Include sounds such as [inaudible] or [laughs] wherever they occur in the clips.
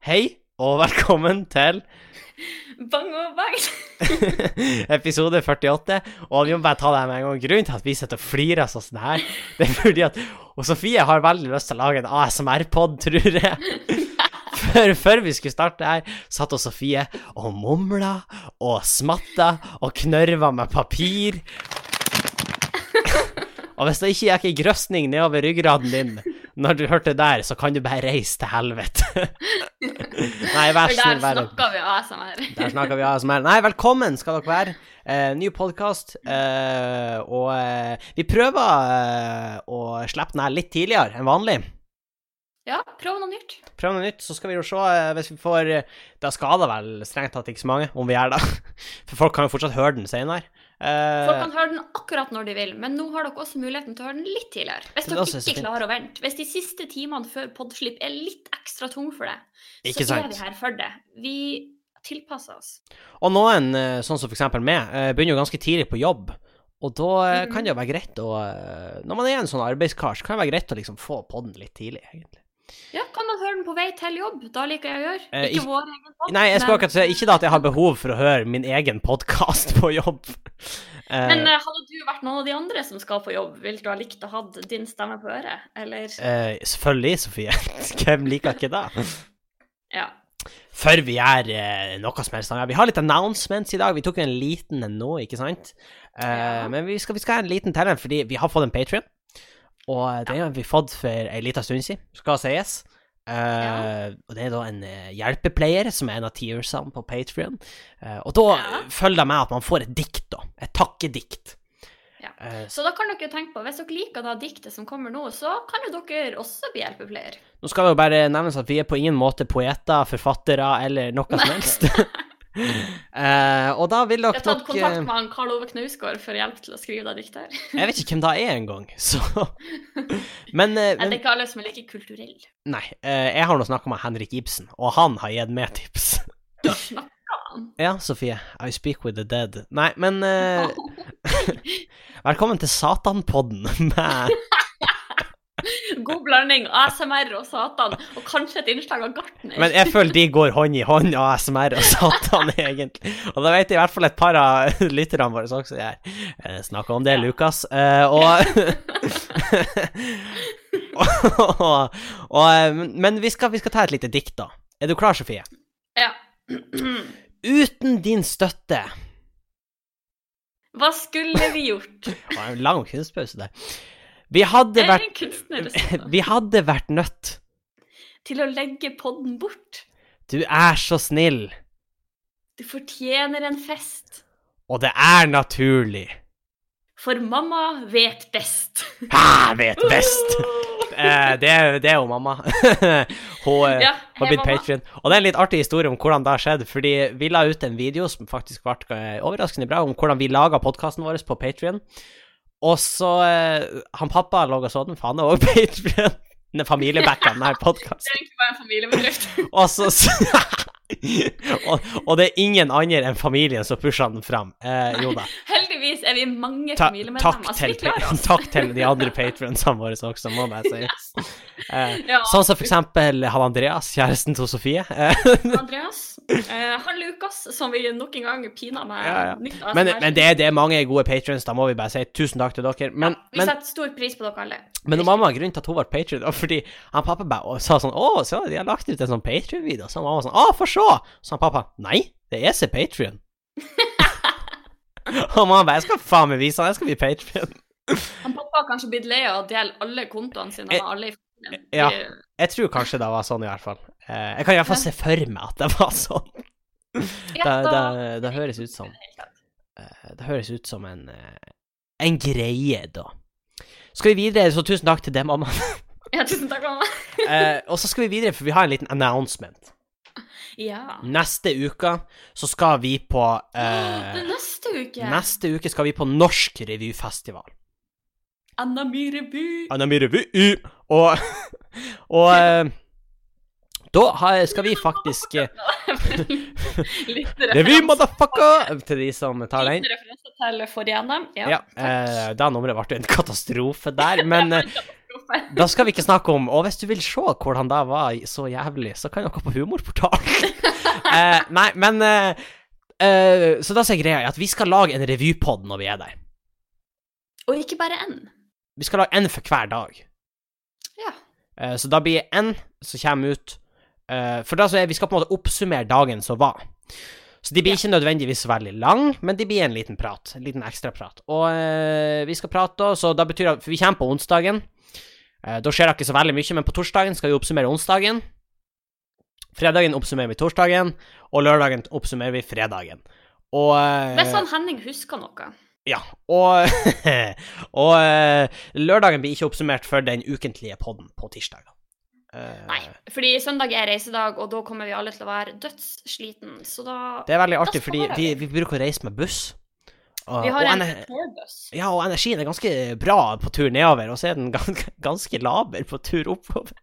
Hei, og velkommen til Bang og bang! [laughs] episode 48. Og vi må bare ta det med en gang. Grunnen til at vi sitter og flirer sånn her, det er fordi at og Sofie har veldig lyst til å lage en ASMR-pod, tror jeg. Før, før vi skulle starte her, satt og Sofie og mumla og smatta og knørva med papir. Og hvis det ikke gikk ei grøsning nedover ryggraden din når du hørte der, så kan du bare reise til helvete. [laughs] Nei, vær For snill, der snakka vi ASMR. Der snakker vi ASMR. Nei, velkommen skal dere være. Eh, ny podkast. Eh, og eh, vi prøver eh, å slippe den her litt tidligere enn vanlig. Ja, prøv noe nytt. Prøv noe nytt, så skal vi jo se eh, hvis vi får Da skader vel strengt tatt ikke så mange, om vi gjør det. [laughs] For folk kan jo fortsatt høre den senere. Eh, Folk kan høre den akkurat når de vil, men nå har dere også muligheten til å høre den litt tidligere. Hvis er dere ikke klarer å vente. Hvis de siste timene før podslipp er litt ekstra tung for deg, så er vi her for det. Vi tilpasser oss. Og noen, eh, sånn som eksempel meg, eh, begynner jo ganske tidlig på jobb. Og da eh, kan det jo være greit å Når man er en sånn arbeidskar, så kan det være greit å liksom få podden litt tidlig, egentlig. Ja, kan man høre den på vei til jobb? Da liker jeg å gjøre. Eh, ikke vår egen podkast. Nei, jeg skal akkurat si ikke da at jeg har behov for å høre min egen podkast på jobb. [laughs] Eh, Men eh, hadde du vært noen av de andre som skal på jobb, ville du ha likt å ha din stemme på øret? Eller eh, selvfølgelig, Sofie. [laughs] Hvem liker ikke det? Ja. Før vi gjør eh, noe som helst. Vi har litt announcements i dag. Vi tok jo en liten en nå, ikke sant? Eh, Ja. Men vi skal, vi skal ha en liten til fordi vi har fått en Patrion. Og det har vi fått for ei lita stund siden, skal sies. Uh, Ja. Og det er da en eh, hjelpepleier som er en av tearsene på Patrion. Uh, og da Ja. følger det med at man får et dikt, da. Et takkedikt. Ja. Eh, Så da kan dere tenke på, hvis dere liker da diktet som kommer nå, så kan jo dere også bli hjelpepleier. Nå skal det jo bare nevnes at vi er på ingen måte poeter, forfattere eller noe som helst. [laughs] [laughs] Eh, og da vil Jeg har tatt kontakt med han Karl Ove Knausgård for hjelp til å skrive det diktet. Jeg vet ikke hvem det er engang, [laughs] så [laughs] Men, uh, Nei, Det men er ikke alle som er like kulturelle. Nei, Uh, jeg har nå snakka med Henrik Ibsen, og han har gitt meg tips. Du snakker han. Ja, Sofie. I speak with the dead. Nei, men Velkommen til Satanpodden med [laughs] God blanding ASMR og Satan, og kanskje et innslag av Gartner. Men jeg føler de går hånd i hånd, ASMR og Satan, [laughs] egentlig. Og da vet jeg i hvert fall et par av lytterne våre også gjør. Eh, Snakker om det, Ja. Lukas. Eh, og [laughs] og, og, eh, Men vi skal, vi skal ta et lite dikt, da. Er du klar, Sofie? Ja. [clears throat] Uten din støtte Hva skulle vi gjort? Det var en lang kunstpause der. Vi hadde vært. [laughs] Vi hadde vært nødt. Til å legge podden bort. Du er så snill, Du fortjener en fest. og det er naturlig. For mamma vet best. [laughs] Hæ, vet best! [laughs] Eh, det, er- det er jo mamma. Hun eh, Ja, har blitt patrion. Og det er en litt artig historie om hvordan det har skjedd, fordi vi la ut en video som faktisk ble eh, overraskende bra, om hvordan vi laga podkasten vår på Patrion. Og så eh, Han pappa lå og så den, for han er òg Patrion. Den familiebacka denne podkasten. Egentlig bare en familiebedrift. [laughs] Og så [laughs] og, og det er ingen andre enn familien som pusher den fram. Eh, jo da. Heldigvis er vi mange Ta, familiemedlemmer, takk, til, oss. takk til de andre patronsene våre også, må jeg si. [laughs] Eh, Ja. sånn som for eksempel han Andreas, kjæresten til Sofie. Eh, Andreas. Eh, han Lukas, som vi nok en gang pina med Ja, ja. nytt men ASMR. men det, er- det er mange gode patrons, da må vi bare si tusen takk til dere. Men, Vi men, setter stor pris på dere alle. men mamma, grunnen til at hun ble patron, var fordi han pappa bare sa sånn Å, så de har lagt ut en sånn patrion-video. Så mamma var sånn Å, få se! Så han pappa Nei, det er ikke Patrion. [laughs] og mamma bare Jeg skal faen meg vise han, jeg skal bli Patrion. Han pappa har kanskje blitt lei av å dele alle kontoene sine Eh, med alle i. ja. Jeg tror kanskje det var sånn, i hvert fall. Eh, jeg kan iallfall se for meg at det var sånn. [laughs] Det, det, det høres ut som eh, Det høres ut som en eh, en greie, da. Skal vi videre, så tusen takk til deg, mamma. [laughs] Ja, tusen takk, mamma. [laughs] Eh, og så skal vi videre, for vi har en liten announcement. Ja. Neste uke så skal vi på eh, neste uke. Neste uke skal vi på Norsk revyfestival. Anna Revy. Anami Revy. Og, [laughs] og eh, da skal vi faktisk eh, [laughs] [laughs] Revy, motherfucker! Til de som tar den. referanse til forrige NM. Ja. Ja, eh, det nummeret ble en katastrofe der, men. Da skal vi ikke snakke om Og hvis du vil se hvordan det var så jævlig, så kan dere på Humorportalen. eh, nei, men eh, eh, Så da sier er greia, at vi skal lage en revypod når vi er der. Og ikke bare én. Vi skal lage én for hver dag. Ja. Uh, så da blir det én som kommer ut uh, For da så er vi skal på en måte oppsummere dagen som var. Så de blir Ja. ikke nødvendigvis veldig lang, men de blir en liten prat. En liten ekstraprat. Og uh, vi skal prate, så da betyr det at For vi kommer på onsdagen. Da skjer det ikke så veldig mye, men på torsdagen skal vi oppsummere onsdagen. Fredagen oppsummerer vi torsdagen, og lørdagen oppsummerer vi fredagen. Og Hvis han Henning husker noe. Ja, og, [laughs] og eh, lørdagen blir ikke oppsummert før den ukentlige podden på tirsdag. Eh, Nei, fordi søndag er reisedag, og da kommer vi alle til å være dødssliten, så da Det er veldig artig, fordi vi, vi. bruker å reise med buss. Og, Vi har en tourbuss. ja, og energien er ganske bra på tur nedover, og så er den [laughs] ganske, ganske laber på tur oppover.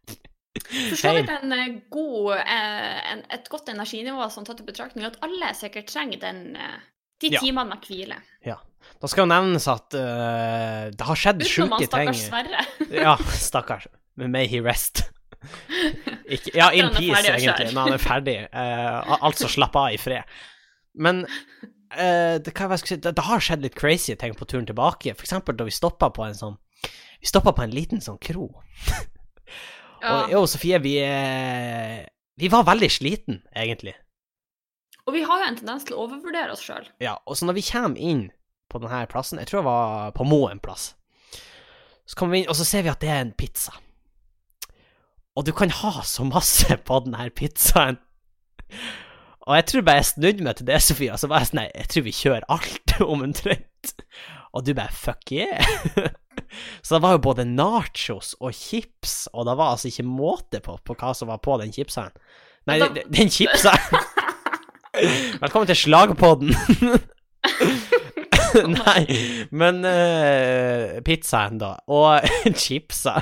For så vidt en eh, god, en, et godt energinivå som tatt i betraktning at alle sikkert trenger den, de Ja. timene med hvile. Da skal jo nevnes at uh, det har skjedd Utenom sjuke ting. stakkars Sverre. [laughs] Ja, stakkars. Men May he rest. [laughs] Ikke, ja, in peace, egentlig, når han er ferdig. Uh, altså, slapp av i fred. Men uh, det, si, det, det har skjedd litt crazy ting på turen tilbake. For eksempel da vi stoppa på en sånn Vi stoppa på en liten sånn kro. [laughs] Ja. Og og Sofie, vi Vi var veldig sliten, egentlig. Og vi har jo en tendens til å overvurdere oss sjøl. Ja, og så når vi kommer inn på denne plassen, jeg tror det var på Moen plass, så kommer vi inn, og så ser vi at det er en pizza. Og du kan ha så masse på denne pizzaen. Og jeg tror bare jeg snudde meg til det, Sofia, så var jeg sånn Nei, jeg tror vi kjører alt, [laughs] omtrent. Og du bare fuck yeah. [laughs] Så det var jo både nachos og chips, og det var altså ikke måte på, på hva som var på den chipsen. Nei, Da- den, den chipsen [laughs] [laughs] Velkommen til Slagpodden. [laughs] Nei, men uh, pizzaen, da. Og [laughs] chipsa.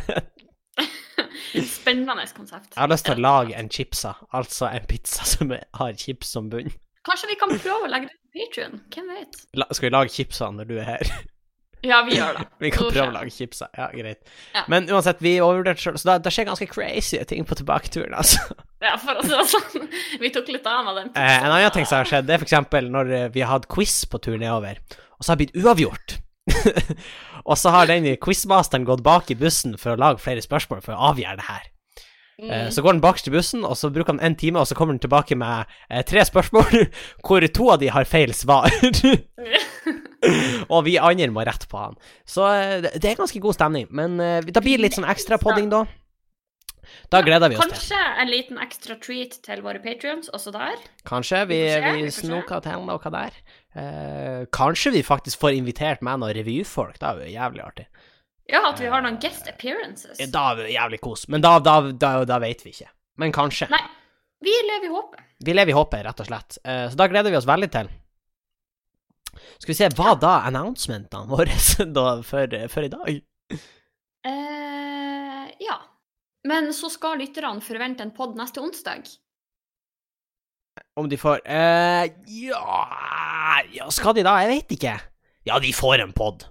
Spennende konsept. Jeg har lyst til å lage en chipsa, altså en pizza som har chips som bunn. Kanskje vi kan prøve å legge det på Patrion? Hvem vet? La, skal vi lage chipsa når du er her? Ja, vi gjør det. Vi kan prøve å lage chipsa. Ja, greit. Ja. Men uansett, vi overvurderte sjøl, så det, det skjer ganske crazy ting på tilbaketuren, altså. Ja, for å si det sånn. Vi tok litt av med den. Eh, en annen ting som har skjedd, det er eksempel når eh, vi har hatt quiz på tur nedover, og så har det blitt uavgjort. [laughs] og så har den quizmasteren gått bak i bussen for å lage flere spørsmål for å avgjøre det her. Eh, Mm. Så går den bakerst i bussen, og så bruker han en time, og så kommer han tilbake med eh, tre spørsmål, [laughs] hvor to av de har feil svar. [laughs] og vi andre må rette på han. Så eh, det er ganske god stemning. Men da blir det litt sånn ekstra podding, da. Da gleder vi oss til. Kanskje en liten ekstra treat til våre patrions også der. Kanskje vi, Vi snoker til noe der. Eh, kanskje vi faktisk får invitert med noen revyfolk. Det er jo jævlig artig. Ja, at vi har noen guest appearances. Eh, Da er det jævlig kos. Men da, da, da, da vet vi ikke. Men kanskje. Nei, vi lever i håpet. Vi lever i håpet, rett og slett. Eh, så da gleder vi oss veldig til. Skal vi se, hva da announcementene våre [laughs] da for, for i dag? Eh. Men så skal lytterne forvente en pod neste onsdag. Om de får eh, ja, ja Skal de da? Jeg vet ikke. Ja, de får en pod.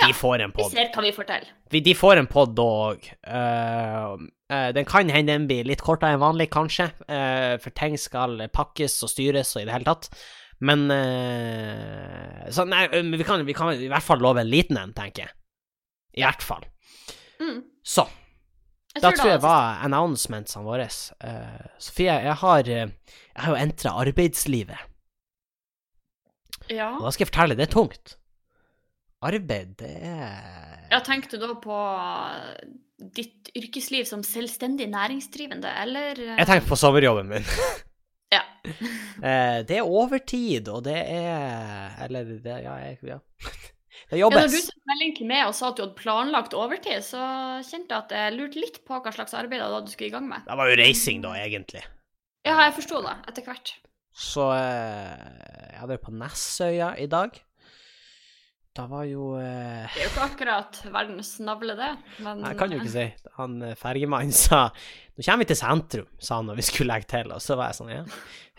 De Ja, får en Vi ser hva vi får til. De får en pod òg. den kan hende den blir litt kortere enn vanlig, kanskje, uh, for ting skal pakkes og styres og i det hele tatt. Men eh, Så nei, eh, vi kan, vi kan i hvert fall love en liten en, tenker jeg. I hvert fall. Mm. Så. Jeg Da tror jeg det var announcementsene våre. Uh, Sofie, jeg har, eh, jeg har jo entra arbeidslivet. Ja. Og da skal jeg fortelle, det er tungt. Arbeid, det er ja, tenker du da på ditt yrkesliv som selvstendig næringsdrivende, eller eh, Jeg tenker på sommerjobben min. [laughs] Ja. [laughs] Eh, det er overtid, og det er Eller det Ja, jeg, ja. [laughs] Det Ja, når du sendte melding til meg og sa at du hadde planlagt overtid, så kjente jeg at jeg lurte litt på hva slags arbeid da du skulle i gang med. Det var jo reising, da, egentlig. Ja, jeg forsto det etter hvert. Så eh, jeg hadde vært på Nessøya i dag. Da var jo eh, Det er jo ikke akkurat verdens navle, det. Men Jeg kan jo ikke si. Han eh, fergemannen sa Nå kommer vi til sentrum, sa han når vi skulle legge til, og så var jeg sånn Ja,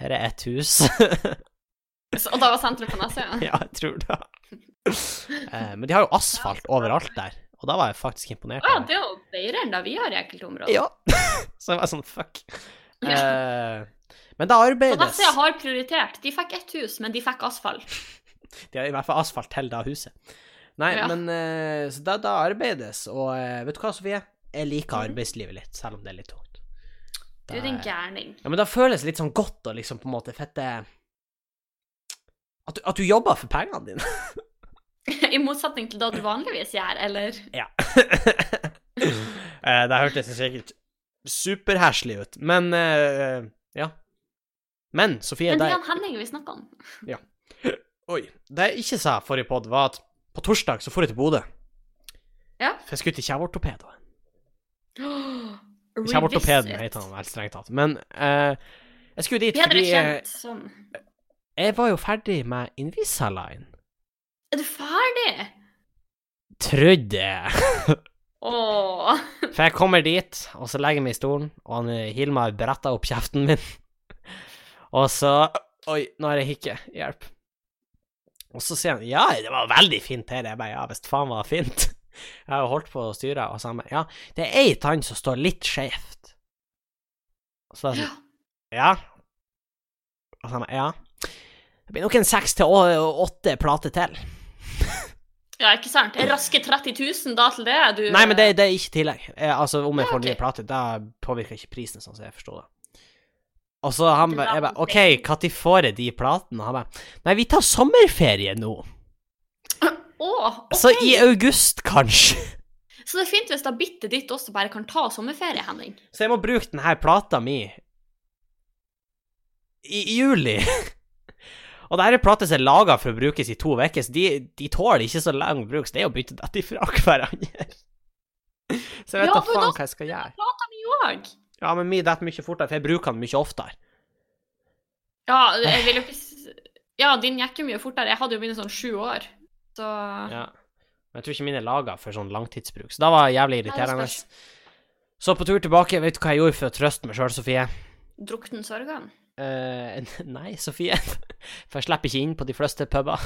her er ett hus. [laughs] Så, og da var sentrum på Nesøya? ja, jeg tror det. Eh, men de har jo asfalt overalt der, og da var jeg faktisk imponert. Ja, det er jo bedre enn da vi har i enkelte områder. Ja. [laughs] så jeg var sånn fuck. Ja. Eh, men det Så arbeides Vestsida har prioritert. De fikk ett hus, men de fikk asfalt. De har i hvert fall asfalt til det huset. Nei, Ja. men eh, Så da, da arbeides, og vet du hva, Sofie? Jeg liker Mhm. arbeidslivet litt, selv om det er litt tungt. Du er din gærning. Ja, men da føles det litt sånn godt å liksom på en måte fette At du, at du jobber for pengene dine. [laughs] I motsetning til det du vanligvis gjør, eller? Ja. [laughs] Eh, det hørtes sikkert superherselig ut, men uh, ja. Men Sofie, Men det er han Henning vi snakker om. Ja. Oi. Det jeg ikke sa forrige pod, var at på torsdag så får jeg til Bodø. Ja. For jeg skulle til kjeveortoped. Oh, [gasps] Kjeveortopeden heter han vel strengt tatt. Men uh, jeg skulle dit Bedre fordi eh, kjent som jeg var jo ferdig med Invisalign. Er du ferdig? Trodde [laughs] jeg. oh. [laughs] For jeg kommer dit, og så legger jeg meg i stolen, og han Hilmar bretter opp kjeften min. [laughs] Og så Oi, nå har jeg hikke. Hjelp. Og så sier han ja, det var veldig fint her. Jeg bare ja, visst faen var fint. Jeg har jo holdt på å styre, og så han bare ja, det er ei tann som står litt skjevt. Og så er jeg sånn ja. Og så han bare ja. Det blir nok en seks til åtte plater til. Ja, ikke sant? Raske 30 000 da til det? Du, Nei, men det, det er ikke tillegg. Altså, om jeg får ok. nye plater, da påvirker ikke prisen, sånn som jeg forstår det. Og så han bare, ba, OK, når får jeg de platene? Han bare Nei, vi tar sommerferie nå. Oh, okay. Så i august, kanskje. Så det er fint hvis da bittet ditt også bare kan ta sommerferie, Henning. Så jeg må bruke denne plata mi i juli. Og det her er plater som er laga for å brukes i to uker, så de, de tåler ikke så lang bruk. Så det er å bytte dette ifra [laughs] hverandre. Så jeg vet da ja, faen hva jeg skal gjøre. Plata mi òg. Ja, men mi detter mye fortere, for jeg bruker den mye oftere. Ja, jeg vil jo ikke Ja, din gikk jo mye fortere. Jeg hadde jo mine sånn sju år. Så Ja. Men jeg tror ikke mine er laga for sånn langtidsbruk, så da var jævlig irriterende. Så på tur tilbake, vet du hva jeg gjorde for å trøste meg sjøl, Sofie? Drukten sorgene. Eh, [laughs] nei, Sofie. For jeg slipper ikke inn på de fleste puber.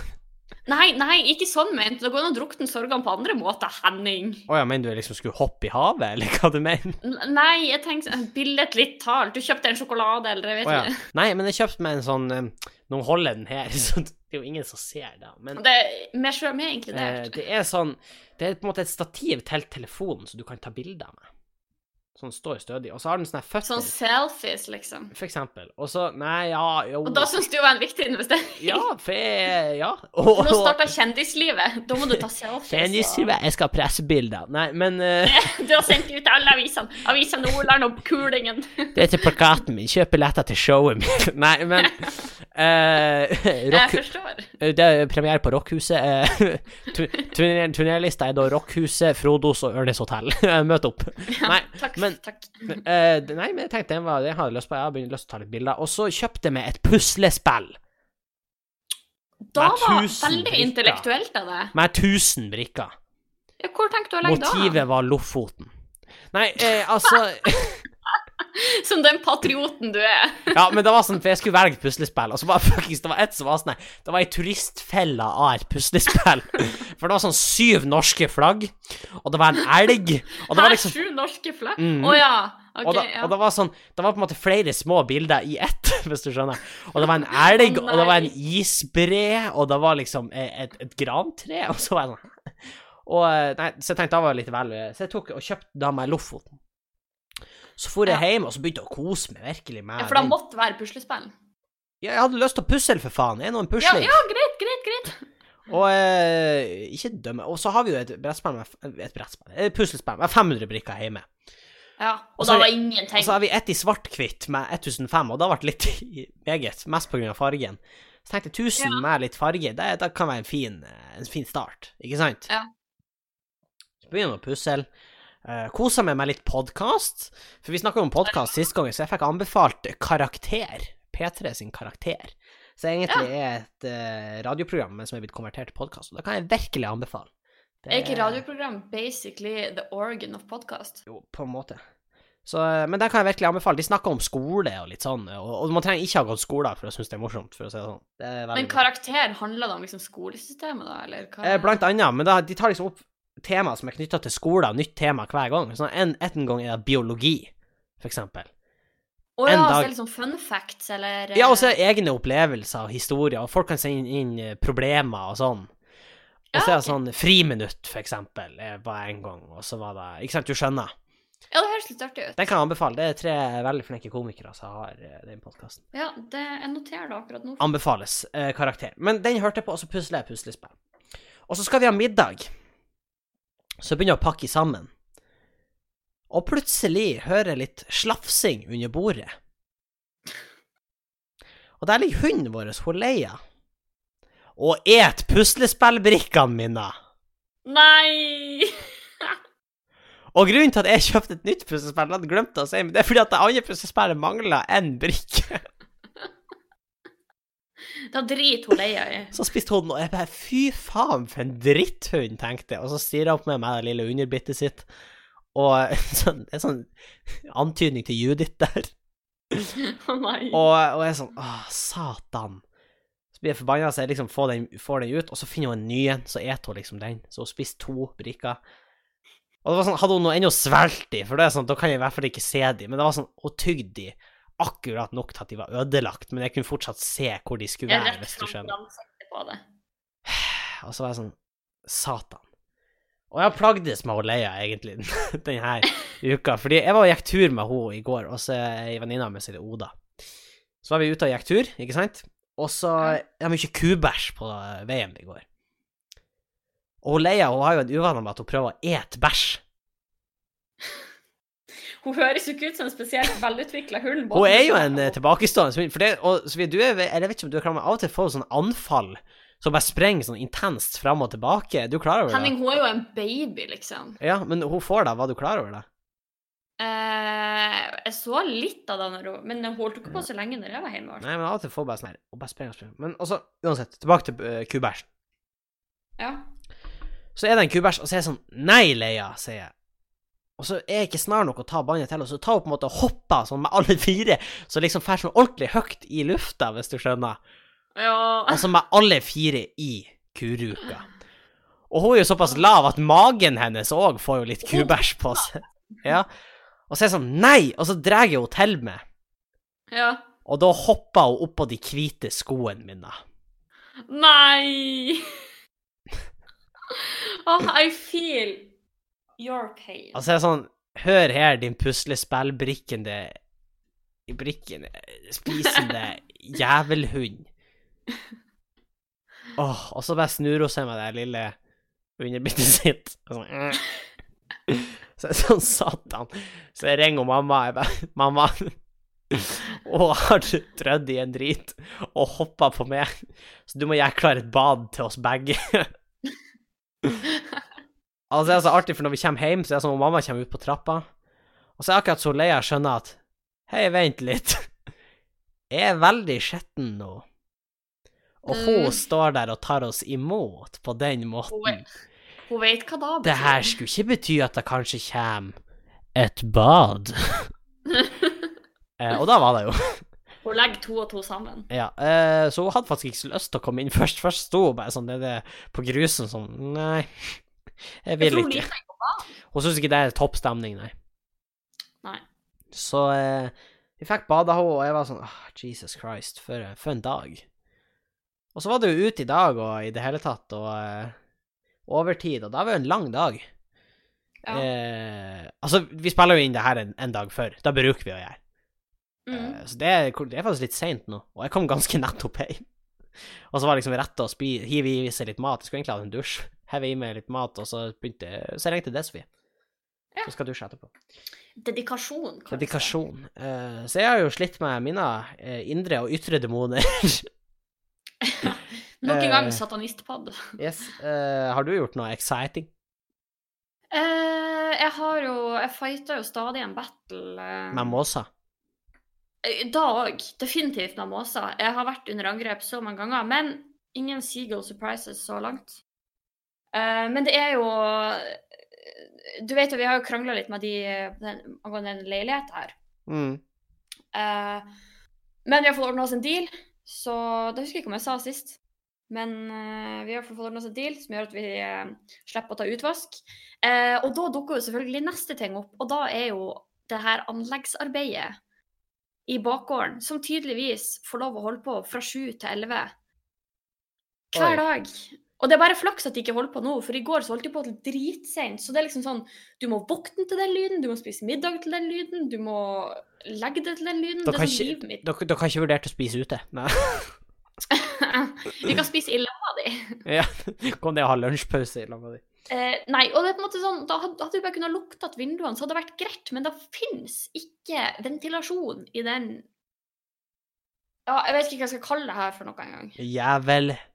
Nei, nei, ikke sånn ment. Det går an å drukne sorgene på andre måter, Henning. Å ja, mener du liksom skulle hoppe i havet, eller hva du mener? Nei, jeg tenkte sånn, billedlig talt. Du kjøpte en sjokolade, eller jeg vet oh, ja. ikke. Nei, men jeg kjøpte meg en sånn Nå holder jeg den her, [laughs] så det er jo ingen som ser det. Men Det er mer sjøl med eh, inkludert. det er sånn Det er på en måte et stativ til telefonen, så du kan ta bilder med. Sånn står stødig. Og så har den sånne føtter, Sånn selfies, liksom. for eksempel. Og så Nei, ja, jo Og da syns du var en viktig investering? Ja, for jeg Ja. [laughs] Og, Nå starta kjendislivet. Da må du ta selfies. Kjendislivet, jeg skal ha pressebilder. Nei, men uh... [laughs] Du har sendt ut alle avisene. Avisa Nordland og Kulingen. Det er til plakaten min. Kjøp billetter til showet mitt. [laughs] Nei, men [laughs] Jeg rock, forstår. Det er premiere på Rockhuset. eh, [laughs] tu- turner- Turnerlista er da Rockhuset, Frodos og Ørnes hotell. [laughs] Møt opp. Nei, Takk. men- takk. eh, nei, men jeg tenkte den var, det hadde jeg lyst på. Jeg har lyst til å ta litt bilder. Og så kjøpte jeg meg et puslespill Da var veldig intellektuelt av deg. med 1000 brikker. Hvor tenkte du å legge da? Motivet var Lofoten. Nei, eh, altså Som den patrioten du er. Ja, men det var sånn, for jeg skulle velge puslespill, og så var fuckings, det var ett som var sånn Det var ei turistfelle av et puslespill. For det var sånn syv norske flagg, og det var en elg, og det var liksom sju norske flagg? Å Mm. ja. Okay, og, da, ja. og det var sånn Det var på en måte flere små bilder i ett, hvis du skjønner. Og det var en elg, oh, og det var en isbre, og det var liksom eh, et, et grantre, og så var jeg sånn Og eh, Nei, så jeg tenkte det var litt vel Så jeg tok og kjøpte da meg Lofoten. Så for jeg Ja. hjem og så begynte jeg å kose meg virkelig med ja, for det måtte være puslespill. Ja, Jeg hadde lyst til å pusle, for faen. Er nå en Ja, ja, greit, greit, greit. [laughs] Og eh, ikke dømme. Og så har vi jo et brettspill med f- Et brettspill, et puslespill med 500 brikker hjemme. Ja, og Og da var det- ingenting. Og så har vi ett i svart-hvitt med 1005, og det ble litt [laughs] meget. Mest av fargen. Så tenkte jeg 1000 Ja. med litt farge, det, det kan være en fin, eh, en fin start, ikke sant? Ja. Så begynner vi å pussle. Uh, Kosa meg med litt podkast. For vi snakka om podkast sist gang, så jeg fikk anbefalt Karakter. P3 sin Karakter. Så egentlig er et uh, radioprogram men som er blitt konvertert til podkast. Og det kan jeg virkelig anbefale. Det Er ikke radioprogram basically the organ of podcast? Jo, på en måte. Så, eh, men det kan jeg virkelig anbefale. De snakker om skole og litt sånn, og, og man trenger ikke ha gått skole for å synes det er morsomt, for å si det sånn. Det Men karakter, handler det om liksom skolesystemet, da, eller hva? Eh, Blant annet, men da, de tar liksom opp tema som er knytta til skolen, nytt tema hver gang. Sånn en, en gang er det biologi, for eksempel. Å ja, dag... så det er sånn fun facts, eller Ja, og så eh, er det egne opplevelser og historier, og folk kan sende inn, inn eh, problemer og sånn. Og så er det sånn friminutt, for eksempel, eh, var en gang, og så var det Ikke sant, du skjønner? Ja, det høres litt artig ut. Den kan jeg anbefale. Det er tre veldig flinke komikere som har eh, den podkasten. Ja, det, jeg noterer det akkurat nå. Anbefales eh, karakter. Men den hørte jeg på, og så pusler jeg puslespill. Og så skal vi ha middag. Så begynner jeg å pakke sammen. Og plutselig hører jeg litt slafsing under bordet. Og der ligger hunden vår, hun Leia, og et puslespillbrikkene mine. Nei! [laughs] Og grunnen til at jeg kjøpte et nytt puslespill, hadde glemt å si, men det er fordi at det andre puslespillet mangla én brikke. Da driter hun Leia i. Så spiste hun den, og jeg bare fy faen for en dritthund, tenkte jeg. Og så stirra hun på meg med det lille underbittet sitt. Og [laughs] sånn, en sånn antydning til Judith der. [laughs] Å nei. Og, og jeg er sånn Å, satan. Så blir jeg forbanna, så jeg liksom får den, får den ut, og så finner hun en ny en, så eter hun liksom den. Så hun spiser to brikker. Og det var sånn, hadde hun noe ennå svelget i, for det er sånn, da kan jeg i hvert fall ikke se de, men det var sånn, hun tygde de akkurat nok til at de var ødelagt, men jeg kunne fortsatt se hvor de skulle være, hvis du skjønner. [sighs] Og så var jeg sånn Satan. Og jeg har plagdes med Leia, egentlig, [laughs] denne uka. Fordi jeg var og gikk tur med henne i går, og så ei venninne av meg som heter Oda. Så var vi ute og gikk tur, ikke sant? Og så Det var mye kubæsj på veien i går. Og Leia hun har jo en uvane med at hun prøver å ete bæsj. [laughs] Hun høres jo ikke ut som en spesielt velutvikla hund. Hun er jo en eh, tilbakestående hund. For det, og så du er, eller jeg vet ikke om du er klar, av og til får sånn anfall som bare sprenger sånn intenst fram og tilbake. Er du klar over det? Henning, hun er jo en baby, liksom. Ja, men hun får deg. Var du klar over det? Uh, jeg så litt av det, når hun, men hun holdt ikke på så lenge når jeg var hjemme. Nei, men av og til får bare sånn her Og bare sprenger og sprenger. Men også, uansett, tilbake til uh, kubæsjen. Ja. Så er det en kubæsj, og så er jeg sånn Nei, Leia, sier jeg. Og så er jeg ikke snar nok å ta båndet til, og så tar hun på en måte og hopper sånn med alle fire, så liksom fer sånn ordentlig høyt i lufta, hvis du skjønner. ja. Altså med alle fire i kuruka. Og hun er jo såpass lav at magen hennes òg får jo litt kubæsj på seg. Ja. Og så er jeg sånn Nei! Og så drar hun til meg. ja. Og da hopper hun oppå de hvite skoene mine. Nei! oh, I feel your pain. Altså, jeg er sånn Hør her, din puslespillbrikkende Brikkende Spisende [laughs] jævelhund. Åh, og så bare snur hun seg med det lille underbittet sitt. Og sånn, «Mm». Så jeg [laughs] sånn satan. Så jeg ringer mamma. Jeg bare [laughs] Mamma. Hun har du trødd i en drit og hoppa på meg, så du må gjøre klar et bad til oss begge. Altså, det er så artig, for når vi kommer hjem, så er det som om mamma kommer ut på trappa, og så er akkurat så Leia skjønner at Hei, vent litt. [laughs] Jeg er veldig skitten nå. Og hun Mm. står der og tar oss imot på den Hun måten. vet, hun vet hva da Det her skulle ikke bety at det kanskje kommer et bad. [laughs] eh, og da var det jo. [laughs] Hun legger to og to sammen. Ja, eh, så hun hadde faktisk ikke så lyst til å komme inn først. Først sto hun bare sånn det, på grusen sånn Nei, jeg vil ikke. Hun syns ikke det er topp stemning, nei. Nei. Så eh, vi fikk bada henne, og jeg var sånn oh, Jesus Christ, for, for en dag. Og så var det jo ute i dag og i det hele tatt, og eh, overtid, og da var det en lang dag. Ja. Eh, altså, vi spiller jo inn det her en, en dag før. Da bruker vi å gjøre. Mm. Eh, så det er, det er faktisk litt seint nå, og jeg kom ganske [laughs] nettopp hjem. Og så var det liksom rett å spi, hive i seg litt mat. Jeg skulle egentlig hatt en dusj. Heve i meg litt mat, og så begynte Så ringte det, Sofie. Ja. Så skal du dusje etterpå. Dedikasjon, kanskje. Dedikasjon. Uh, så jeg har jo slitt med mine uh, indre og ytre demoner. [laughs] Nok en gang Eh. satanistpod. [laughs] yes. Har du gjort noe exciting? Jeg har jo Jeg fighter jo stadig en battle. Med måser? eh, Da òg. Definitivt med måser. Jeg har vært under angrep så mange ganger, men ingen Seagull surprises så langt. Eh, men det er jo Du vet jo, vi har jo krangla litt med de angående en leiligheten her. Mm. Eh, men vi har fått ordna oss en deal, så det husker jeg ikke om jeg sa sist. Men eh, vi har fått ordna oss en deal som gjør at vi slipper å ta utvask. Og da dukker jo selvfølgelig neste ting opp, og da er jo det her anleggsarbeidet i bakgården, som tydeligvis får lov å holde på fra sju til elleve hver Oi. dag. Og det er bare flaks at de ikke holder på nå, for i går så holdt de på til dritseint. Så det er liksom sånn Du må våkne til den lyden, du må spise middag til den lyden, du må legge deg til den lyden. Dere det er sånn ikke-. Dere har ikke vurdert å spise ute? Nei. [laughs] vi kan spise i lamma di. [laughs] ja. Kom ned og ha lunsjpause i lag di. Eh, nei, og det er på en måte sånn, da hadde du vi bare kunnet lukte at vinduene, så hadde det vært greit, men det finnes ikke ventilasjon i den Ja, jeg vet ikke hva jeg skal kalle det her for noe engang. Jævel. Ja,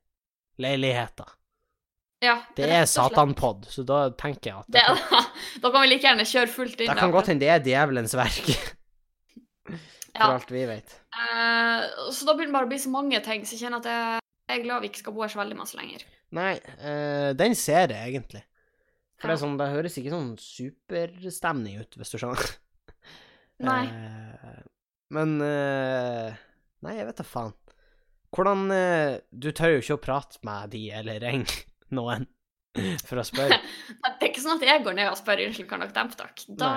Det rett er og satanpod, så da tenker jeg at Det, da, [laughs] da kan vi like gjerne kjøre fullt inn. Det kan godt hende det er djevelens verk, [laughs] for Ja. alt vi vet. Uh, så da begynner det bare å bli så mange ting, så jeg kjenner at jeg, jeg er glad vi ikke skal bo her så veldig masse lenger. Nei, uh, den ser jeg egentlig. For det, Ja. er sånn, det høres ikke sånn superstemning ut, hvis du skjønner. Nei. Uh, [laughs] men Nei, jeg vet da faen. Hvordan eh, Du tør jo ikke å prate med de eller ringe [laughs] noen [laughs] for å spørre. [laughs] Det er ikke sånn at jeg går ned og spør unnskyld, kan dere dempe dere? Da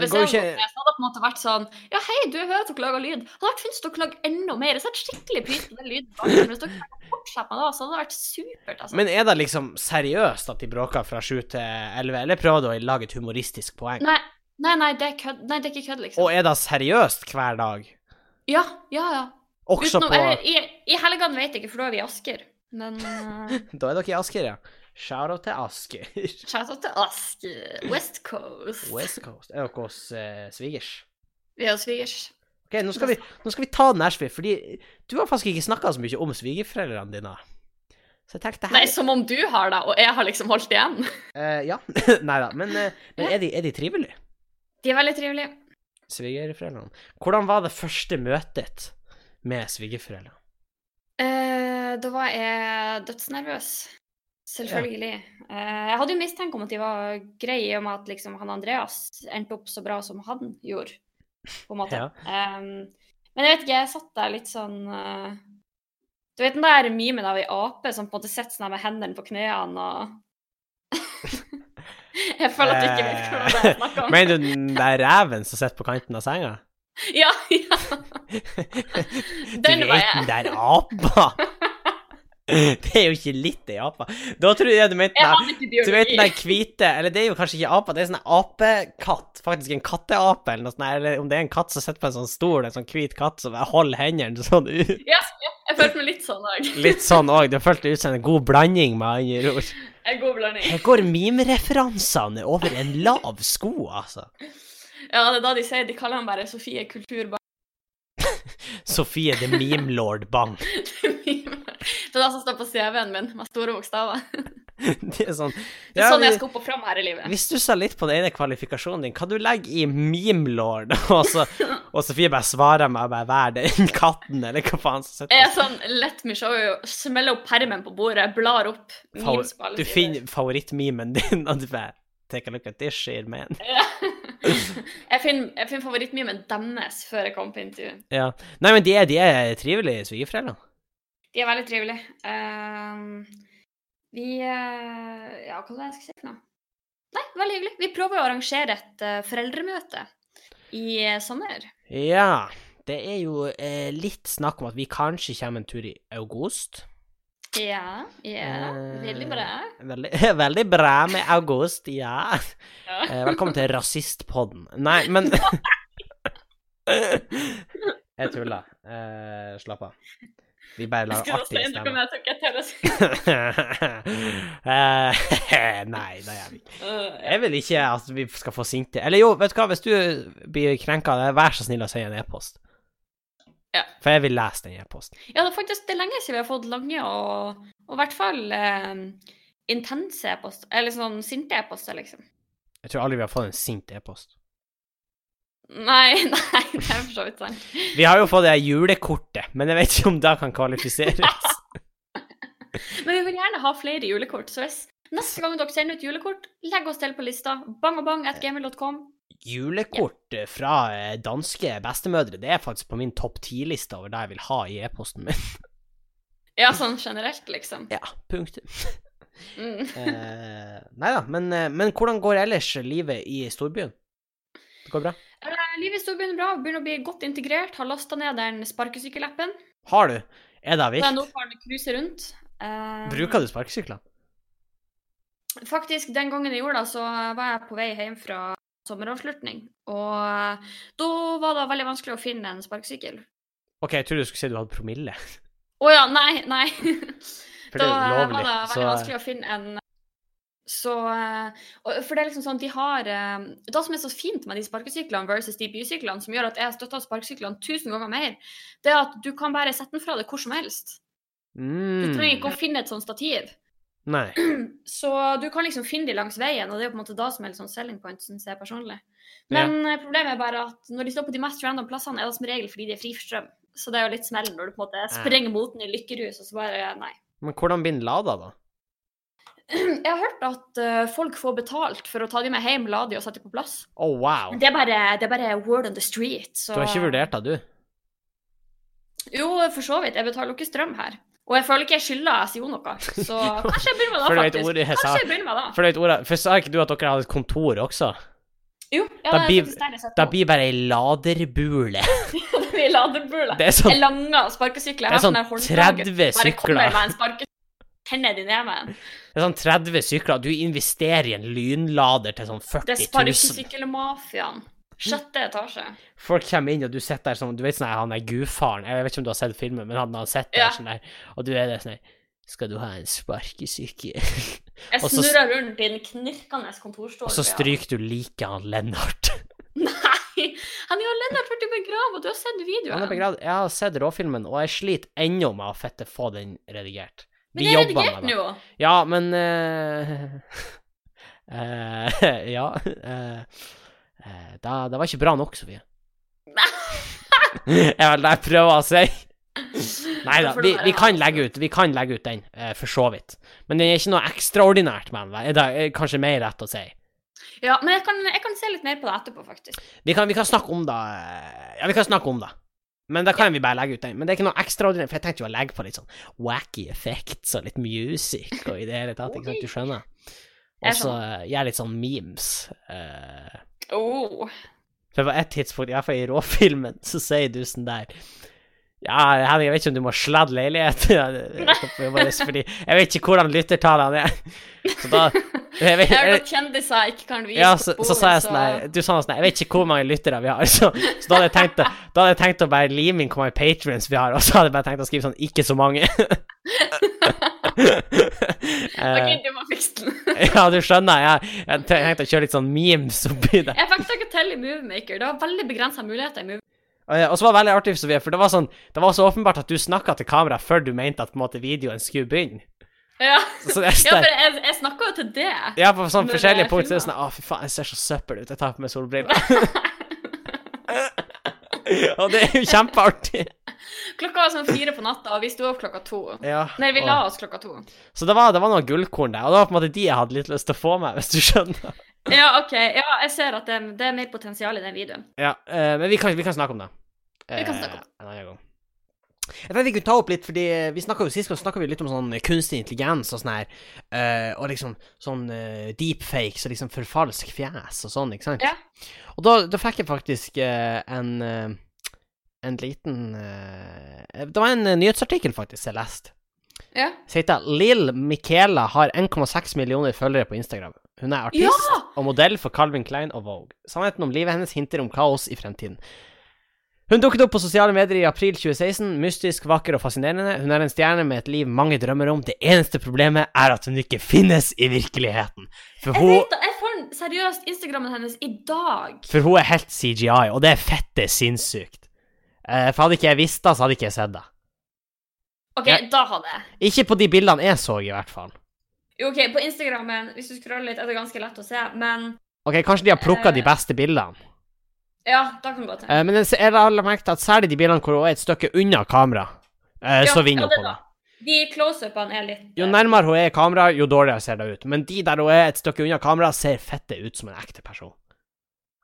Hvis jeg ikke hadde det på en måte vært sånn Ja, hei, du, hører at dere lager lyd. Hadde vært fint om dere lager enda mer. Jeg setter skikkelig pris på den lyden. Hvis dere kan med det, så hadde det vært supert, altså. Men er det liksom seriøst at de bråker fra sju til elleve, eller prøver du å lage et humoristisk poeng? Nei, nei, nei, det er kød. Nei, det er ikke kødd, liksom. Og er det seriøst hver dag? Ja, ja, ja. Også Utenom, på eller, I, i helgene vet jeg ikke, for da er vi i Asker. Men uh, [laughs] Da er dere i Asker, ja. Shout-out til Asker. [laughs] shout out til Asker. West Coast. West Coast. Er dere hos eh, svigers? Vi er hos svigers. Ok, nå skal, vi, nå skal vi ta Nashville, fordi du har faktisk ikke snakka så mye om svigerforeldrene dine. Så jeg tenkte Nei, som om du har det, og jeg har liksom holdt igjen. Uh, [laughs] Ja. Nei da. Men, uh, men er, de, er de trivelige, De er veldig trivelige. svigerforeldrene? Hvordan var det første møtet med svigerforeldre? Eh, da var jeg dødsnervøs. Selvfølgelig. Eh, jeg hadde jo mistanke om at de var greie, i og med at liksom, han Andreas endte opp så bra som han gjorde, på en måte. [laughs] Ja. Em, men jeg vet ikke, jeg satt der litt sånn uh, Du vet den der mimen av ei ape som på en måte sitter sånn med hendene på knærne og [laughs] Jeg føler at du ikke vet hva det er jeg snakker om. Mener du den der reven som sitter på kanten av senga? [laughs] Ja, ja. Du Den var jeg. den der apa? [laughs] Det er jo ikke litt ei apa. Da trodde jeg du mente den Du der hvite Eller det er jo kanskje ikke apa, det er sånn apekatt. Faktisk en katteape, eller noe sånt. Eller om det er en katt som sitter på en sånn stol, en sånn hvit katt som holder hendene sånn ut. Ja, jeg følte meg litt sånn òg. Litt sånn òg. Det føltes ut som en god blanding, med andre ord. En god blanding. Her går meme-referansene over en lav sko, altså. Ja, det er da de sier De kaller han bare Sofie Kulturbarn. [laughs] Sofie the Meme Lord Bang. [laughs] det er det som står på CV-en min, med store bokstaver. [laughs] Det er sånn Det er Ja, sånn jeg skal opp og fram her i livet. Vi stussa litt på den ene kvalifikasjonen din. Hva du legger i memelord? Og, så, og Sofie bare svarer meg bare vær den katten, eller hva faen som Jeg er sånn Let me show you. Smeller opp permen på bordet, blar opp. Memes på alle Du finner favorittmemen din, og du bare Take a look at this shit, man. Ja. Jeg finner, finner favorittmimen deres før jeg kommer på intervju. Ja. Nei, men de er, de er trivelige svigerforeldre. De er veldig trivelige. Uh, vi uh, Ja, hva var det jeg skulle si for noe? Nei, veldig hyggelig. Vi prøver å arrangere et uh, foreldremøte i eh, sommer. Ja. Det er jo litt snakk om at vi kanskje kommer en tur i august. Ja, ja. Veldig bra. Veldig, [laughs] veldig bra med august, ja. Ja. Eh, velkommen til rasistpodden. Nei, men [laughs] Jeg tuller. Eh, slapp av. Vi bare lager artige stemmer. Eh, [laughs] Nei, det gjør vi ikke. Jeg vil ikke at vi skal få sinte Eller jo, vet du hva, hvis du blir krenka, vær så snill å sende en e-post. Ja. For jeg vil lese den e-posten. Ja, det er faktisk det er lenge siden vi har fått lange og, og i hvert fall eh, intense e-poster. Eller sånn sinte e-poster, liksom. Jeg tror aldri vi har fått en sint e-post. Nei, [laughs] nei, det er for så vidt sant. Vi har jo fått det julekortet, men jeg vet ikke om det kan kvalifiseres. [laughs] [laughs] Men vi vil gjerne ha flere julekort, så hvis neste gang dere sender ut julekort, legg oss til på lista. Bang og bang at gmail.com. Julekort fra eh, danske bestemødre, det er faktisk på min topp ti-liste over det jeg vil ha i e-posten min. [laughs] Ja, sånn generelt, liksom. Ja, punktum. [laughs] Mm. [laughs] Eh, nei da, men, eh, men hvordan går ellers livet i storbyen? Det går bra? Eh, livet i storbyen er bra, begynner å bli godt integrert. Har lasta ned den sparkesykkelappen. Har du? Er det vilt? nå får den cruise rundt. Eh, Bruker du sparkesykler? Faktisk, den gangen jeg gjorde det, så var jeg på vei hjem fra sommeravslutning. Og da var det veldig vanskelig å finne en sparkesykkel. OK, jeg trodde du skulle si du hadde promille. Å ja, nei, nei. [laughs] Da var det veldig Så vanskelig å finne en Så For det er liksom sånn, de har eh, Det som er så fint med de sparkesyklene versus de bysyklene, som gjør at jeg støtter sparkesyklene tusen ganger mer, det er at du kan bare sette den fra deg hvor som helst. Du mm. trenger ikke å finne et sånt stativ. Nei. [clears throat] Så du kan liksom finne de langs veien, og det er jo på en måte da som er litt sånn selling point, syns jeg personlig. Men ja. problemet er bare at når de står på de mest random plassene, er det som regel fordi de er fri for strøm. Så det er jo litt smell når du på en måte sprenger mot den i lykkerus, og så bare Nei. Men hvordan binder lada, da? [clears throat] Jeg har hørt at eh, folk får betalt for å ta de med hjem, lade de og sette på plass. Oh, wow. Det er bare, det er bare word on the street. Så... Du har ikke vurdert det, du? Jo, for så vidt. Jeg betaler jo ikke strøm her. Og jeg føler ikke jeg skylder SIO noe. Så [laughs] kanskje jeg begynner med det, faktisk. ordet jeg. Kanskje jeg begynner med det. For, ordet, for sa ikke du at dere hadde et kontor også? Jo, ja, Da det blir- jeg på. blir bare ei laderbule. [laughs] Det blir laderbule. Det er sånn, En langa sparkesykler. Det er sånn sånn her 30 Bare sykler. neven. det er sånn 30 sykler. Du investerer i en lynlader til sånn 40 000. Det 40 er 000. sparkesykkelmafiaen. Sjette etasje. Folk kommer inn, og du sitter der sånn Du vet sånn han er gudfaren Jeg vet ikke om du har sett filmen, men han har sett der Ja. sånn der, og du er der sånn Skal du ha en sparkesyke? [laughs] Jeg snurrer rundt i den knirkende kontorstolen. og så stryker du like han Lennart. [laughs] Nei! Han er jo Lennart blitt begravet, og du har sett videoen. Han begravd. Jeg har sett råfilmen, og jeg sliter ennå med å fette få den redigert. Men Vi det er redigert nå. Ja, men uh, uh, [laughs] Ja. eh, eh, det, det var ikke bra nok, Sofie. er vel det jeg prøver å si. Nei da, vi, vi kan legge ut Vi kan legge ut den, eh, for så vidt. Men det er ikke noe ekstraordinært med den. Det er kanskje mer rett å si. Ja, men jeg kan, jeg kan se litt mer på det etterpå, faktisk. Vi kan, vi kan snakke om det eh, Ja, vi kan snakke om det. Men da kan vi bare legge ut den. Men det er ikke noe ekstraordinært, for jeg tenkte jo å legge på litt sånn wacky effects og litt music og i det hele tatt, ikke sant, du skjønner? [laughs] Og så gjøre litt sånn memes. eh, Oh. For på et tidspunkt, i hvert fall i råfilmen, så sier du sånn der Ja, Henning, jeg vet ikke om du må sladde leilighet. [laughs] Fordi Jeg vet ikke hvordan lyttertallene er. Så da jeg vet, [laughs] at kjendiser ikke kan vise ja, på så, så sa jeg sånn der Du sa sånn Jeg vet ikke hvor mange lyttere vi har. [laughs] Så, så da hadde jeg tenkt da hadde jeg tenkt å bare lime inn hvor mange patrients vi har, og så hadde jeg bare tenkt å skrive sånn Ikke så mange. Ok, Eh, du må fikse den. [laughs] ja, du skjønner. Jeg, jeg tenkte å kjøre litt sånn memes oppi det. Jeg fikk ikke til i Moviemaker. Det var veldig begrensa muligheter i Movie. Og så var det veldig artig, Sofie, for det var sånn Det var så åpenbart at du snakka til kamera før du mente at måte videoen skulle begynne. Ja, [laughs] ja for jeg, jeg snakka jo til det. Ja, på sånn forskjellige punkter. punkt så er det sånn Å, fy faen, jeg ser så søppel ut. Jeg tar på meg solbriller. [laughs] og det er jo kjempeartig. Klokka var sånn fire på natta, og vi sto opp klokka to. Ja. Nei, vi la oss klokka to. Så det var, det var noen gullkorn der, og det var på en måte de jeg hadde litt lyst til å få med, hvis du skjønner. Ja, OK. Ja, jeg ser at det, det er mer potensial i den videoen. Ja, uh, men vi kan, vi kan snakke om det. Vi kan snakke om det. En annen gang. Jeg tenkte vi kunne ta opp litt, fordi vi snakket jo sist gang snakket vi litt om sånn kunstig intelligens og sånn her, uh, og liksom sånn uh, deepfakes og liksom forfalsk fjes og sånn, ikke sant? Ja. Og da, da fikk jeg faktisk uh, en eh, en liten eh, Det var en eh, nyhetsartikkel faktisk jeg leste. Ja. Så heter Lill Michaela har 1,6 millioner følgere på Instagram. Hun er artist Ja! og modell for Calvin Klein og Vogue. Sannheten om livet hennes hinter om kaos i fremtiden. Hun dukket opp på sosiale medier i april 2016, mystisk, vakker og fascinerende. Hun er en stjerne med et liv mange drømmer om. Det eneste problemet er at hun ikke finnes i virkeligheten. For Jeg vet jeg får seriøst Instagrammen hennes i dag. for hun er helt CGI, og det er fette sinnssykt. Eh, for hadde ikke jeg visst det, så hadde ikke jeg sett det. OK, jeg... da hadde jeg. Ikke på de bildene jeg så, i hvert fall. Jo, OK, på Instagrammen, hvis du scroller litt, er det ganske lett å se, men Ok, kanskje de har plukka de Eh. beste bildene. Ja, da kan det gå til. Eh, men jeg har merket at særlig de bildene hvor hun er et stykke unna kamera, så vinner hun ja, på det. De close-upene er litt Jo nærmere hun er kamera, jo dårligere ser det ut. Men de der hun er et stykke unna kamera, ser fette ut som en ekte person.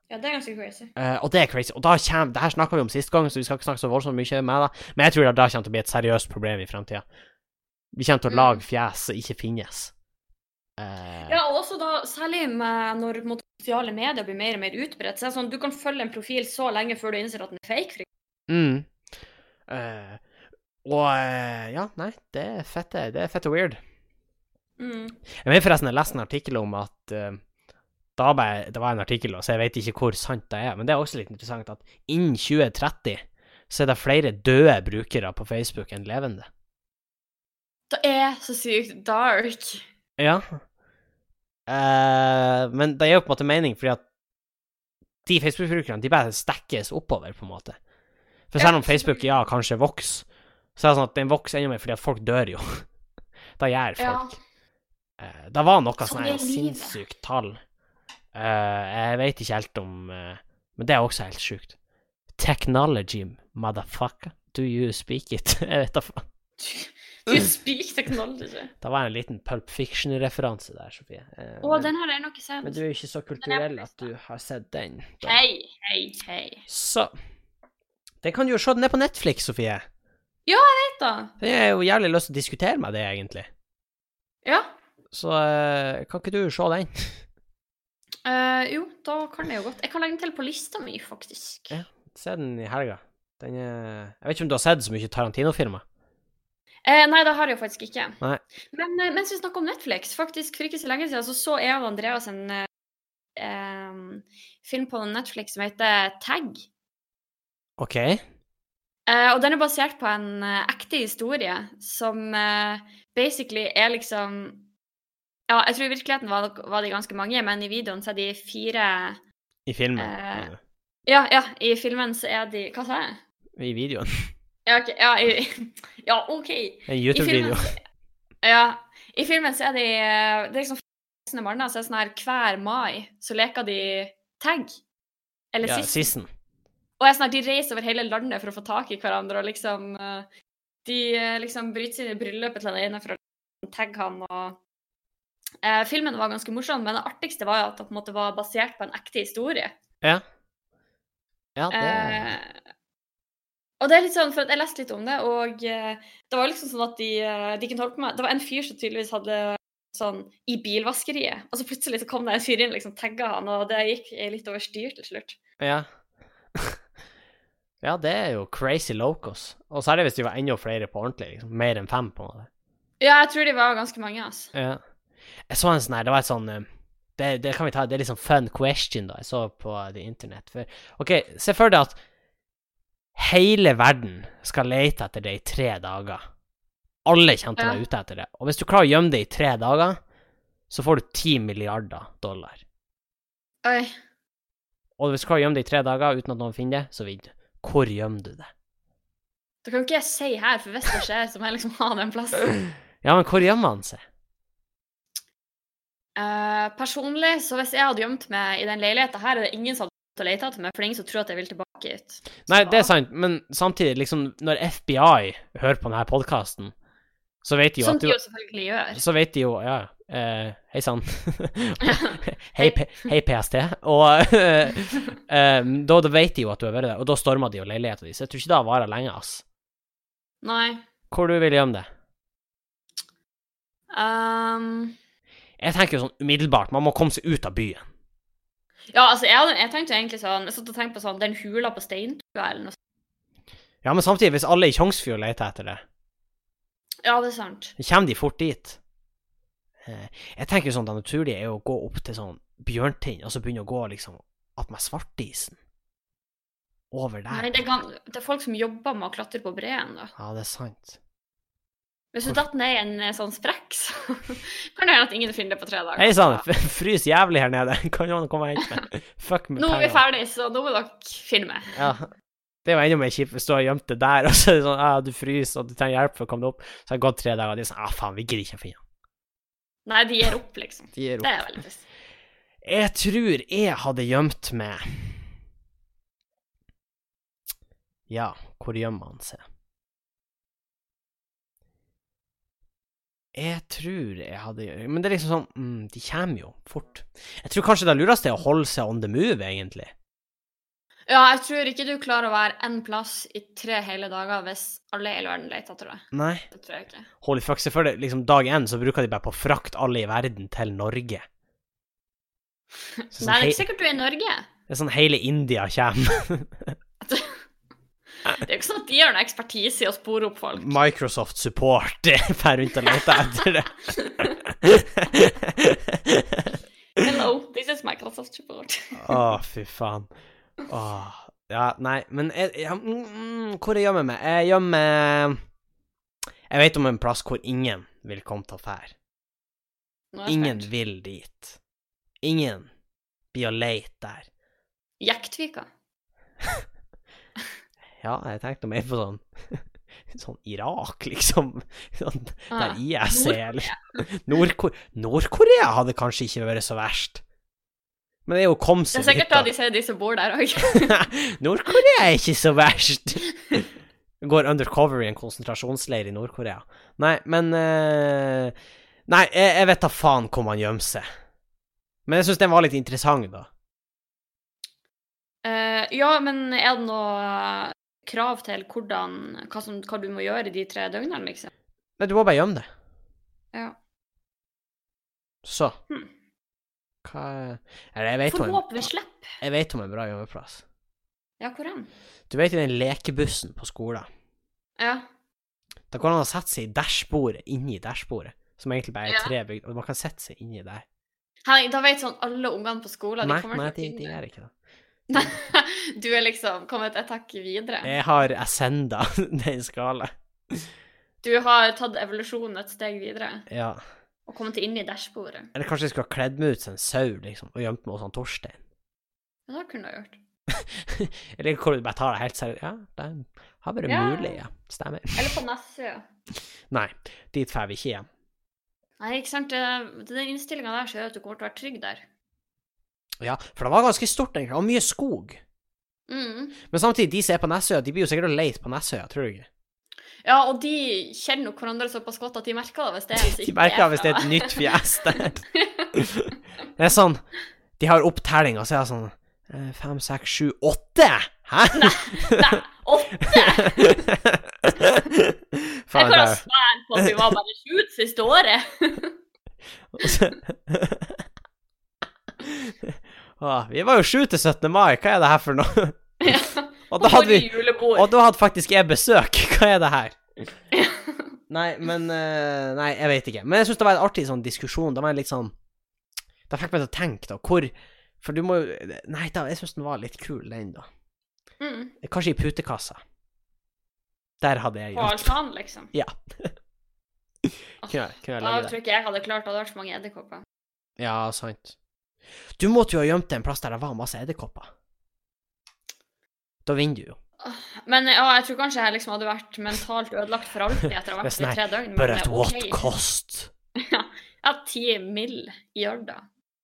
Ja, det er ganske crazy. Uh, og det er crazy. Og da kommer Det her snakka vi om sist gang, så vi skal ikke snakke så voldsomt mye med det. Men jeg tror det da kommer til å bli et seriøst problem i fremtida. Vi kommer til å Mm. lage fjes som ikke finnes. Uh, Ja, og også da, særlig med når måte, sosiale medier blir mer og mer utbredt. Så er det sånn, Du kan følge en profil så lenge før du innser at den er fake. Mm. Uh, og ja, nei, det er fette, det er fette weird. mm. Jeg mener forresten jeg leste en artikkel om at da bare, Det var en artikkel, så jeg vet ikke hvor sant det er, men det er også litt interessant at innen 2030 så er det flere døde brukere på Facebook enn levende. Det er så sykt dark. Ja. Eh, men det gir jo på en måte mening, fordi at de Facebook-brukerne de bare stekkes oppover, på en måte. For selv om Facebook ja, kanskje vokser, så er det sånn at den vokser enda mer fordi at folk dør jo. [laughs] da gjør Ja. folk. Eh, det var noe Sånn sånn sinnssykt tall. Eh, jeg vet ikke helt om eh, Men det er også helt sjukt. Technology, motherfucker. Do you speak it? [laughs] jeg vet da faen. Do you speak technology. [laughs] Det var en liten Pulp Fiction-referanse der, Sofie. Eh, Å, men- den har jeg nok ikke men du er jo ikke så kulturell at du har sett den. Da. Hei, hei, hei. Så Den kan du jo se, den er på Netflix, Sofie. Ja, jeg Vet da. Den har jo jævlig lyst til å diskutere med det, egentlig. Ja. Så kan ikke du se den? [laughs] Eh, jo, da kan jeg jo godt. Jeg kan legge den til på lista mi, faktisk. Ja. Se den i helga. Den er Jeg vet ikke om du har sett så mye Tarantino-filmer? Eh, nei, det har jeg jo faktisk ikke. Nei. Men eh, mens vi snakker om Netflix, faktisk for ikke så lenge siden så så jeg og Andreas en eh, film på Netflix som heter Tag. OK. Eh, og den er basert på en eh, ekte historie som basically er liksom Ja, jeg tror i virkeligheten var, var de ganske mange, men i videoen så er de fire I filmen. Eh. Ja, ja, i filmen så er de Hva sa jeg? I videoen. Ja, ok. Ja, i, ja OK. En YouTube-video. ja, I filmen så er de eh, Det er liksom voksne manner, så er det sånn her hver mai så leker de tag. Eller Ja, sisten. Sissen. Og jeg snart, sånn de reiser over hele landet for å få tak i hverandre, og liksom eh, De eh, liksom bryter sine bryllupet til den ene for å tagge han, og eh, Filmen var ganske morsom, men det artigste var jo at det på en måte var basert på en ekte historie. Ja. Ja, det Eh, og det er litt sånn, for jeg leste litt om det, og eh, det var liksom sånn at de, eh, de kunne holde på med Det var en fyr som tydeligvis hadde sånn i bilvaskeriet, og så plutselig så kom det en fyr inn og liksom tagga han, og det gikk litt over styr til slutt. Ja. [laughs] ja, det er jo crazy locos. Og særlig hvis de var enda flere på ordentlig. Liksom. Mer enn fem, på en måte. Ja, jeg tror de var ganske mange, altså. Ja. Jeg så en sånn her, det var et sånn eh, det, det kan vi ta, det er litt sånn fun question, da. Jeg så på the internett. For, OK, se for deg at hele verden skal lete etter det i tre dager. Alle kommer til å være ute etter det. Og hvis du klarer å gjemme det i tre dager, så får du ti milliarder dollar. Oi. Og hvis du klarer å gjemme det i tre dager uten at noen finner det, så vinner du. Hvor gjemmer du det? Det kan ikke jeg si her, for hvis det skjer, så må jeg liksom ha den plassen. Ja, men hvor gjemmer han seg? Eh, personlig, så hvis jeg hadde gjemt meg i den leiligheta her, er det ingen som hadde å lete etter meg, for det er ingen som tror at jeg vil tilbake hit. Nei, det er sant, men samtidig, liksom, når FBI hører på denne podkasten, så vet de jo Som de jo selvfølgelig gjør. Så vet de jo Ja, eh, hei sann. [laughs] hei, hei, PST. Og eh, [laughs] eh, da, da vet de jo at du har vært der, og da stormer de jo leiligheten din, så jeg tror ikke det varer lenge, ass. Nei. Hvor du vil gjemme det? Um, Jeg tenker jo sånn umiddelbart, man må komme seg ut av byen. ja, altså, jeg, jeg tenkte egentlig sånn Jeg satt og tenkte på sånn Den hula på Steintua eller noe sånt. Ja, men samtidig, hvis alle i Tjongsfjord leter etter det, Ja, det er sant. så kommer de fort dit. Eh, jeg tenker jo sånn det naturlige er jo å gå opp til sånn Bjørntind, og så begynne å gå liksom attmed svartisen. Over der. Nei, det, er, det er folk som jobber med å klatre på breen, da. Ja, det er sant. Hvis du datt ned i en eh, sånn sprekk, så [laughs] kan det hende at ingen finner det på tre dager. Hei sann, frys jævlig her nede. [laughs] Kan noen komme og hente meg? [laughs] Fuck med Nå er vi ferdige, ferdig, så nå må dere finne meg. Ja. Det jo enda mer kjipt hvis du har gjemt det der, og så er det sånn ah, du fryser, og du trenger hjelp for å komme deg opp. Så har det gått tre dager, og de er sånn ah, faen, vi gidder ikke å finne ham. Nei, de gir opp, liksom. De gir opp. Det er veldig trist. Jeg tror jeg hadde gjemt meg Ja, hvor gjemmer han seg? Jeg tror jeg hadde Men det er liksom sånn mm, De kommer jo fort. Jeg tror kanskje det lureste er å holde seg on the move, egentlig. Ja, jeg tror ikke du klarer å være én plass i tre hele dager hvis alle i hele verden leter etter deg. Nei. Det tror jeg ikke. Holy fuck, se for deg, liksom dag én så bruker de bare på å frakte alle i verden til Norge. [laughs] Så Nei, sånn, det er ikke sikkert du er i Norge. det er sånn hele India kommer. [laughs] Det er jo ikke sånn at de har noe ekspertise i å spore opp folk. Microsoft support [laughs] fer rundt og leter etter det. Hello, this is Microsoft support. Å, fy faen. Oh, Ja, nei, men jeg, jeg, mm, mm, Hvor jeg gjemmer meg? Jeg gjemmer Jeg vet om en plass hvor ingen vil komme til å fære. Ingen spent. vil dit. Ingen blir å leite der. Jektvika. [laughs] Ja, jeg tenkte mer på sånn [laughs] Sånn Irak, liksom. [laughs] Sånn der Ah, IS er, Nord-Korea Nord-Korea hadde kanskje ikke vært så verst. Men det er jo Det er sikkert da de sier de som bor der òg. [laughs] Nord-Korea er ikke så verst. Går undercover i en konsentrasjonsleir i Nord-Korea. Nei, men uh... Nei, jeg, jeg vet da faen hvor man gjemmer seg. Men jeg syns den var litt interessant, da. Uh, ja, men er det noe krav til hvordan, hva, som, hva du må gjøre de tre døgnene, liksom? Nei, du må bare gjemme det. Ja. Så. Hmm. Hva Eller jeg vet, om håpe jeg vet om en bra gjemmeplass. Ja, hvor hen? Du vet i den lekebussen på skolen? Ja. Da går det an å sette seg i dashbordet, inni dashbordet, som egentlig bare er tre bygd, og man kan sette seg inni der. Hei, da vet sånn alle ungene på skolen de Nei, kommer nei, de, de er ikke det. Du er liksom kommet et hakk videre. Jeg har ascenda [laughs] den skala. Du har tatt evolusjonen et steg videre Ja. og kommet inn i dashbordet. Eller kanskje jeg skulle ha kledd meg ut som en sau, liksom, og gjemt meg hos han Torstein. Ja, det kunne du ha gjort. [laughs] Eller hvor du bare tar det helt seriøst. Ja, det har vært Ja. mulig, ja. Stemmer. Eller på Nessøya. Nei, dit drar vi ikke igjen. Nei, ikke sant. Det- Den innstillinga der sier at du kommer til å være trygg der. Ja, for det var ganske stort, egentlig. Og mye skog. Mm. Men samtidig, de som er på Nessøya, de blir jo sikkert og leite på Nessøya, tror du ikke? Ja, og de kjenner nok hverandre såpass godt at de merker det hvis det er De merker det hvis det er et nytt fjes der. [laughs] Det er sånn De har opptelling, og så er det sånn eh, Fem, seks, sju, åtte! Hæ? Nei, åtte! [laughs] Jeg kan er på at vi var bare sju siste året. [laughs] Og så- Åh, Vi var jo sju til 17. mai, hva er det her for noe? Ja. [laughs] Og da hadde vi. Og da hadde faktisk jeg besøk, [laughs] hva er det her? [laughs] Nei, men eh, Nei, jeg vet ikke. Men jeg syns det var en artig sånn diskusjon. Det var litt sånn Det fikk meg til å tenke, da. Hvor For du må jo Nei da, jeg syns den var litt kul, den, da. Mm. Kanskje i putekassa. Der hadde jeg gjort På altanen, liksom. Ja. Kunne jeg, kunne jeg Da tror jeg ikke jeg hadde klart det. Det hadde vært så mange edderkopper. Ja, sant. Du måtte jo ha gjemt deg en plass der det var masse edderkopper. Da vinner du jo. Men ja, jeg tror kanskje jeg liksom hadde vært mentalt ødelagt for alltid etter å ha [laughs] vært i tre døgn. But men at det er what okay. [laughs] cost? Ja, ti mill. i Ørda.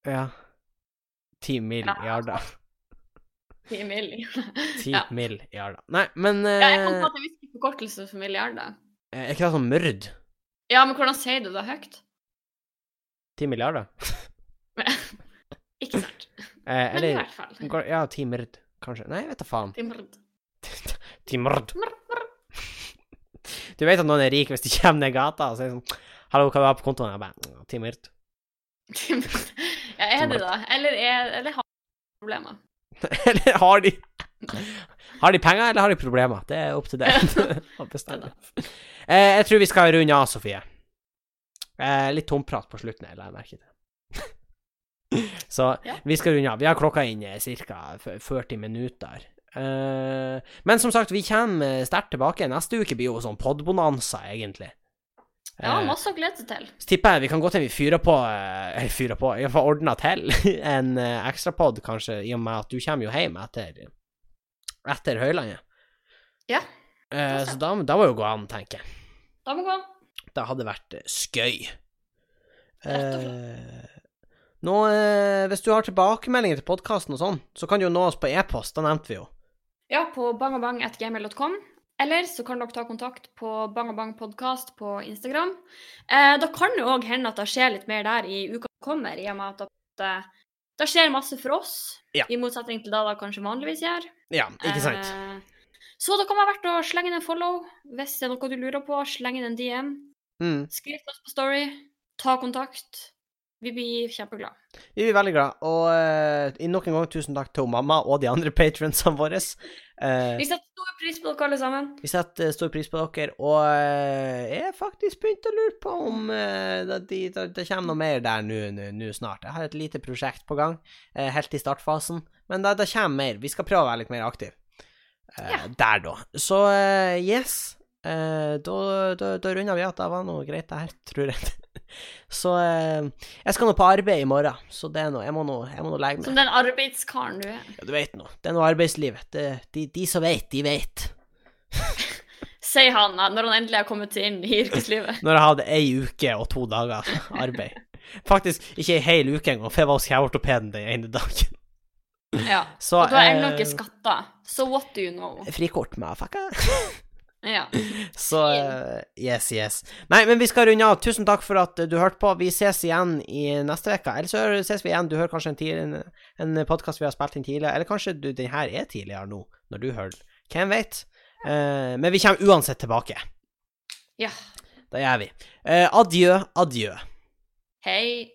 Ja. Ti mill. i Arda. Ti mill. [laughs] Ti Ja. mil i Arda. Nei, men Ja, jeg kan til at jeg visste forkortelse for milliarder. Er ikke det sånn mørd? Ja, men hvordan sier du det høyt? Ti milliarder? Ikke sant. [laughs] Eh, Men i hvert fall. går- Ja, timrd, kanskje. Nei, jeg vet da faen. Timrd. [laughs] timrd. Du vet at noen er rik hvis de kommer ned gata og sier sånn Hallo, hva du har på kontoen? Jeg bare «Mm. Timrd. [laughs] Ja, er det da? Eller, er, eller har de problemer? Eller har de Har de penger, eller har de problemer? Det er opp til deg å bestemme. Eh, jeg tror vi skal runde av, Sofie. Eh, litt tomprat på slutten, jeg la merke til. Så Ja. vi skal runde av. Vi har klokka inn ca. 40 minutter. Eh, men som sagt, vi kommer sterkt tilbake. Neste uke blir jo sånn podbonanza, egentlig. Ja, Eh, masse å glede seg til. så tipper jeg vi kan gå til vi fyrer på eh, [laughs] Eller fyrer på, iallfall ordner til [laughs] en ekstrapod, kanskje, i og med at du kommer jo hjem etter Etter Høylandet. Ja. Eh, så da, da må jo gå an, tenker jeg. Da må gå. Det hadde vært eh, skøy. Rett og Eh, nå, eh, hvis du har tilbakemeldinger til podkasten og sånn, så kan du jo nå oss på e-post. Da nevnte vi jo. Ja, på bangabang.gmail.com. Eller så kan dere ta kontakt på bangabangpodkast på Instagram. Eh, da kan det òg hende at det skjer litt mer der i uka som kommer, i og med at dere Det skjer masse for oss, Ja. i motsetning til det det kanskje vanligvis gjør. Ja, ikke sant? Eh, så det kan være verdt å slenge inn en follow hvis det er noe du lurer på. Slenge inn en DM. Mm. Skriv til oss på Story. Ta kontakt. Vi blir kjempeglade. Vi blir veldig glad. Og uh, nok en gang tusen takk til mamma og de andre [laughs] patronsene våre. Uh, Vi setter stor pris på dere alle sammen. vi setter stor pris på dere, og uh, jeg har faktisk begynt å lure på om uh, det, det, det kommer noe mer der nå snart. Jeg har et lite prosjekt på gang, eh, helt i startfasen, men det, det kommer mer. Vi skal prøve å være litt mer aktive eh, Ja. der, da. Så eh, yes. Eh, da, da, da runder vi at det var noe greit, det her, tror jeg. Så eh, jeg skal nå på arbeid i morgen, så det er noe, jeg må nå jeg må nå legge meg. Som den arbeidskaren du er. Ja, du vet nå. Det er noe arbeidslivet. Det, de, de som vet, de vet. [laughs] Sier han når han endelig har kommet inn i yrkeslivet. [laughs] Når jeg hadde ei uke og to dager arbeid. Faktisk ikke ei hel uke engang, for jeg var hos kjeveortopeden den ene dagen. Ja. Så Og du har ennå eh, ikke skatta. så what do you know? Frikort med fucka. [laughs] Ja. [laughs] Så eh, yes, yes. Nei, men vi skal runde av. Tusen takk for at eh, du hørte på. Vi ses igjen i neste uke. Eller så ses vi igjen. Du hører kanskje en, tidlig- en, en podkast vi har spilt inn tidligere. Eller kanskje du, den her er tidligere nå, når du hører den. Hvem vet? Uh, men vi kommer uansett tilbake. ja. Det gjør vi. Uh, adjø, adjø. Hei.